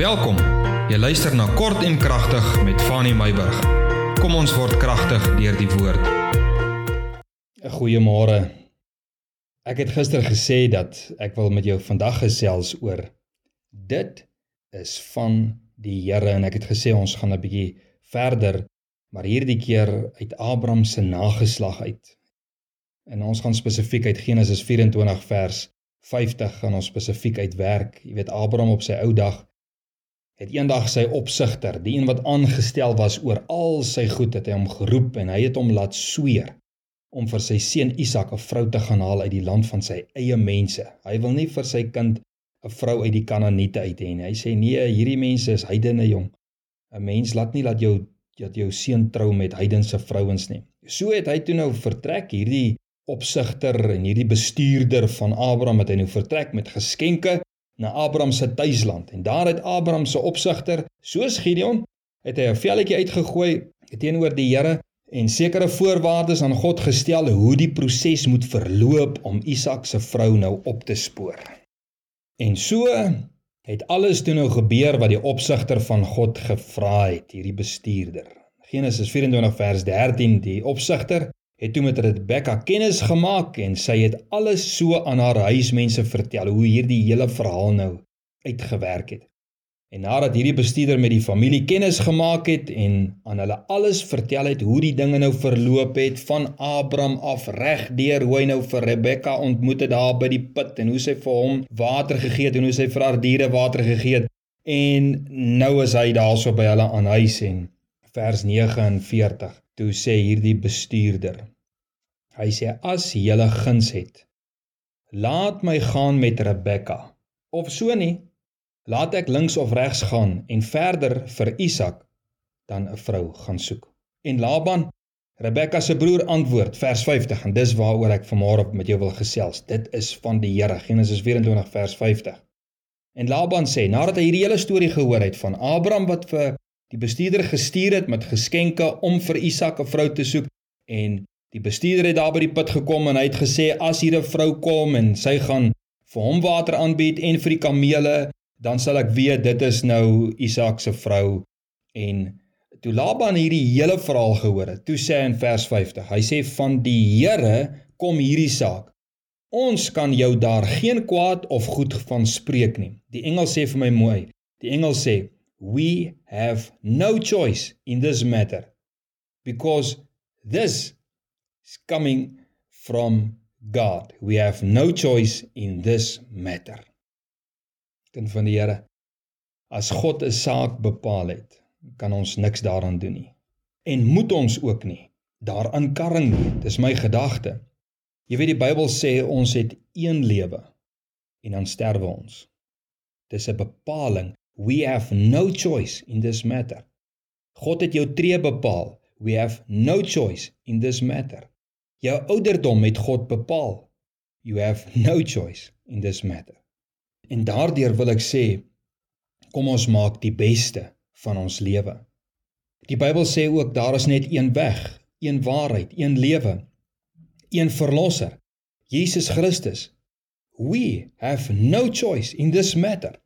Welkom. Jy luister na Kort en Kragtig met Fanny Meyburg. Kom ons word kragtig deur die woord. 'n Goeiemôre. Ek het gister gesê dat ek wil met jou vandag gesels oor dit is van die Here en ek het gesê ons gaan 'n bietjie verder maar hierdie keer uit Abraham se nageslag uit. En ons gaan spesifiek uit Genesis 24 vers 50 gaan ons spesifiek uitwerk. Jy weet Abraham op sy ou dag het eendag sy opsigter, die een wat aangestel was oor al sy goed, het hy hom geroep en hy het hom laat sweer om vir sy seun Isak 'n vrou te gaan haal uit die land van sy eie mense. Hy wil nie vir sy kind 'n vrou uit die Kanaaniete uit hê nie. Hy sê nee, hierdie mense is heidene jong. 'n Mens laat nie laat jou dat jou seun trou met heidense vrouens nie. So het hy toe nou vertrek hierdie opsigter en hierdie bestuurder van Abraham het hy nou vertrek met geskenke na Abraham se tuisland en daar het Abraham se opsigter soos Gideon het hy 'n velletjie uitgegooi teenoor die Here en sekere voorwaardes aan God gestel hoe die proses moet verloop om Isak se vrou nou op te spoor. En so het alles toe nou gebeur wat die opsigter van God gevra het, hierdie bestuurder. Genesis 24 vers 13, die opsigter het toe met Rebekka kennis gemaak en sy het alles so aan haar huismense vertel hoe hierdie hele verhaal nou uitgewerk het. En nadat hierdie bestuurder met die familie kennis gemaak het en aan hulle alles vertel het hoe die dinge nou verloop het van Abraham af reg deur hoe hy nou vir Rebekka ontmoet het daar by die put en hoe sy vir hom water gegee het en hoe sy vir haar diere water gegee het en nou is hy daarso by hulle aan huis en vers 49 toe sê hierdie bestuurder. Hy sê as jy guns het laat my gaan met Rebekka of so nie laat ek links of regs gaan en verder vir Isak dan 'n vrou gaan soek. En Laban Rebekka se broer antwoord vers 50 en dis waaroor ek vanmôre met jou wil gesels. Dit is van die Here Genesis 24 vers 50 en Laban sê nadat hy hierdie hele storie gehoor het van Abraham wat vir die bestuurder gestuur het met geskenke om vir Isak 'n vrou te soek en die bestuurder het daar by die put gekom en hy het gesê as hier 'n vrou kom en sy gaan vir hom water aanbied en vir die kamele dan sal ek weet dit is nou Isak se vrou. En toe Laban hierdie hele verhaal gehoor het toe sê hy in vers 50 hy sê van die Here kom hierdie saak. Ons kan jou daar geen kwaad of goed van spreek nie. Die engel sê vir my mooi die engel sê we have no choice in this matter because this is coming from God. We have no choice in this matter. Kind van die Here, as God 'n saak bepaal het, kan ons niks daaraan doen nie. En moet ons ook nie daaraan karring nie. Dis my gedagte. Jy weet die Bybel sê ons het een lewe en dan sterwe ons. Dis 'n bepaling We have no choice in this matter. God het jou tree bepaal. We have no choice in this matter. Jou ouderdom het God bepaal. You have no choice in this matter. En daardeur wil ek sê kom ons maak die beste van ons lewe. Die Bybel sê ook daar is net een weg, een waarheid, een lewe, een verlosser, Jesus Christus. We have no choice in this matter.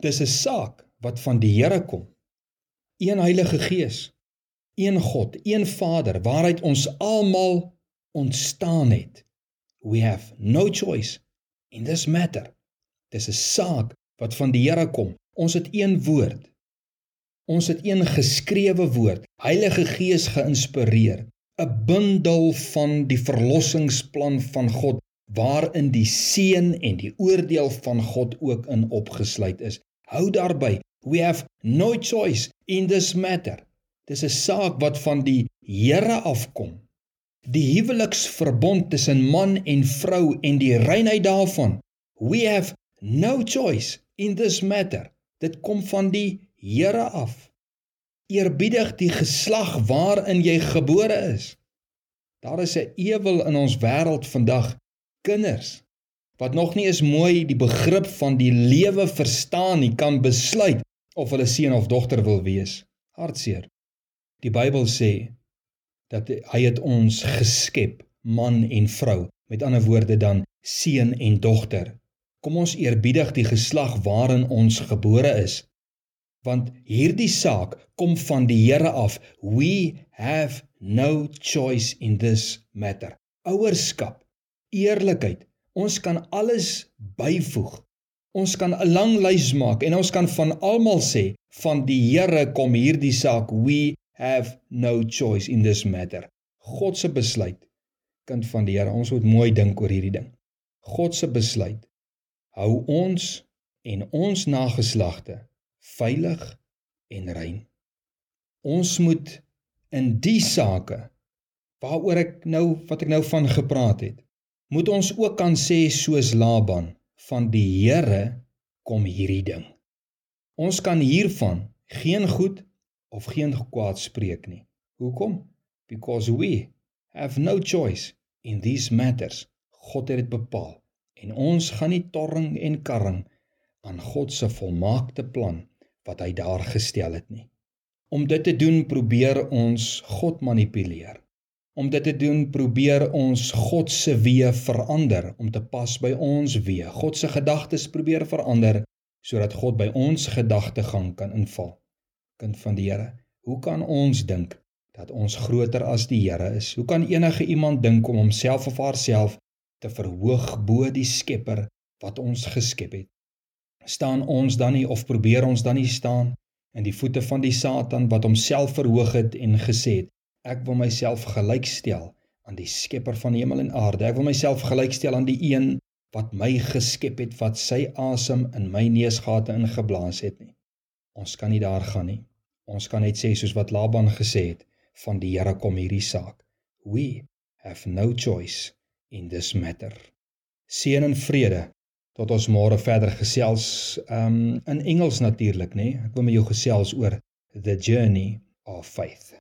Dis 'n saak wat van die Here kom. Een Heilige Gees, een God, een Vader waaruit ons almal ontstaan het. We have no choice in this matter. Dis 'n saak wat van die Here kom. Ons het een woord. Ons het een geskrewe woord, Heilige Gees geïnspireer, 'n bundel van die verlossingsplan van God waarin die seën en die oordeel van God ook in opgesluit is. Hou daarby. We have no choice in this matter. Dis 'n saak wat van die Here afkom. Die huweliksverbond tussen man en vrou en die reinheid daarvan. We have no choice in this matter. Dit kom van die Here af. Eerbiedig die geslag waarin jy gebore is. Daar is 'n ewel in ons wêreld vandag, kinders wat nog nie eens mooi die begrip van die lewe verstaan nie, kan besluit of hulle seun of dogter wil wees. Hartseer. Die Bybel sê dat hy het ons geskep, man en vrou, met ander woorde dan seun en dogter. Kom ons eerbiedig die geslag waarin ons gebore is want hierdie saak kom van die Here af. We have no choice in this matter. Ouerskap, eerlikheid, ons kan alles byvoeg. Ons kan 'n lang lys maak en ons kan van almal sê van die Here kom hierdie saak. We have no choice in this matter. God se besluit, kind van die Here, ons moet mooi dink oor hierdie ding. God se besluit hou ons en ons nageslagte veilig en rein. Ons moet in die sake waaroor ek nou wat ek nou van gepraat het, moet ons ook kan sê soos Laban van die Here kom hierdie ding. Ons kan hiervan geen goed of geen kwaad spreek nie. Hoekom? Because we have no choice in these matters. God het dit bepaal en ons gaan nie torring en karring aan God se volmaakte plan wat hy daar gestel het nie. Om dit te doen probeer ons God manipuleer. Om dit te doen probeer ons God se weë verander om te pas by ons weë. God se gedagtes probeer verander sodat God by ons gedagtegang kan inval. Kind van die Here, hoe kan ons dink dat ons groter as die Here is? Hoe kan enige iemand dink om homself of haarself te verhoog bo die Skepper wat ons geskep het? staan ons dan nie of probeer ons dan nie staan in die voete van die Satan wat homself verhoog het en gesê het ek wil myself gelykstel aan die skepper van hemel en aarde. Ek wil myself gelykstel aan die een wat my geskep het wat sy asem in my neusgate ingeblaas het nie. Ons kan nie daar gaan nie. Ons kan net sê soos wat Laban gesê het van die Here kom hierdie saak. We have no choice in this matter. Seën en vrede tot ons môre verder gesels um in Engels natuurlik nê? Ek wil met jou gesels oor the journey of faith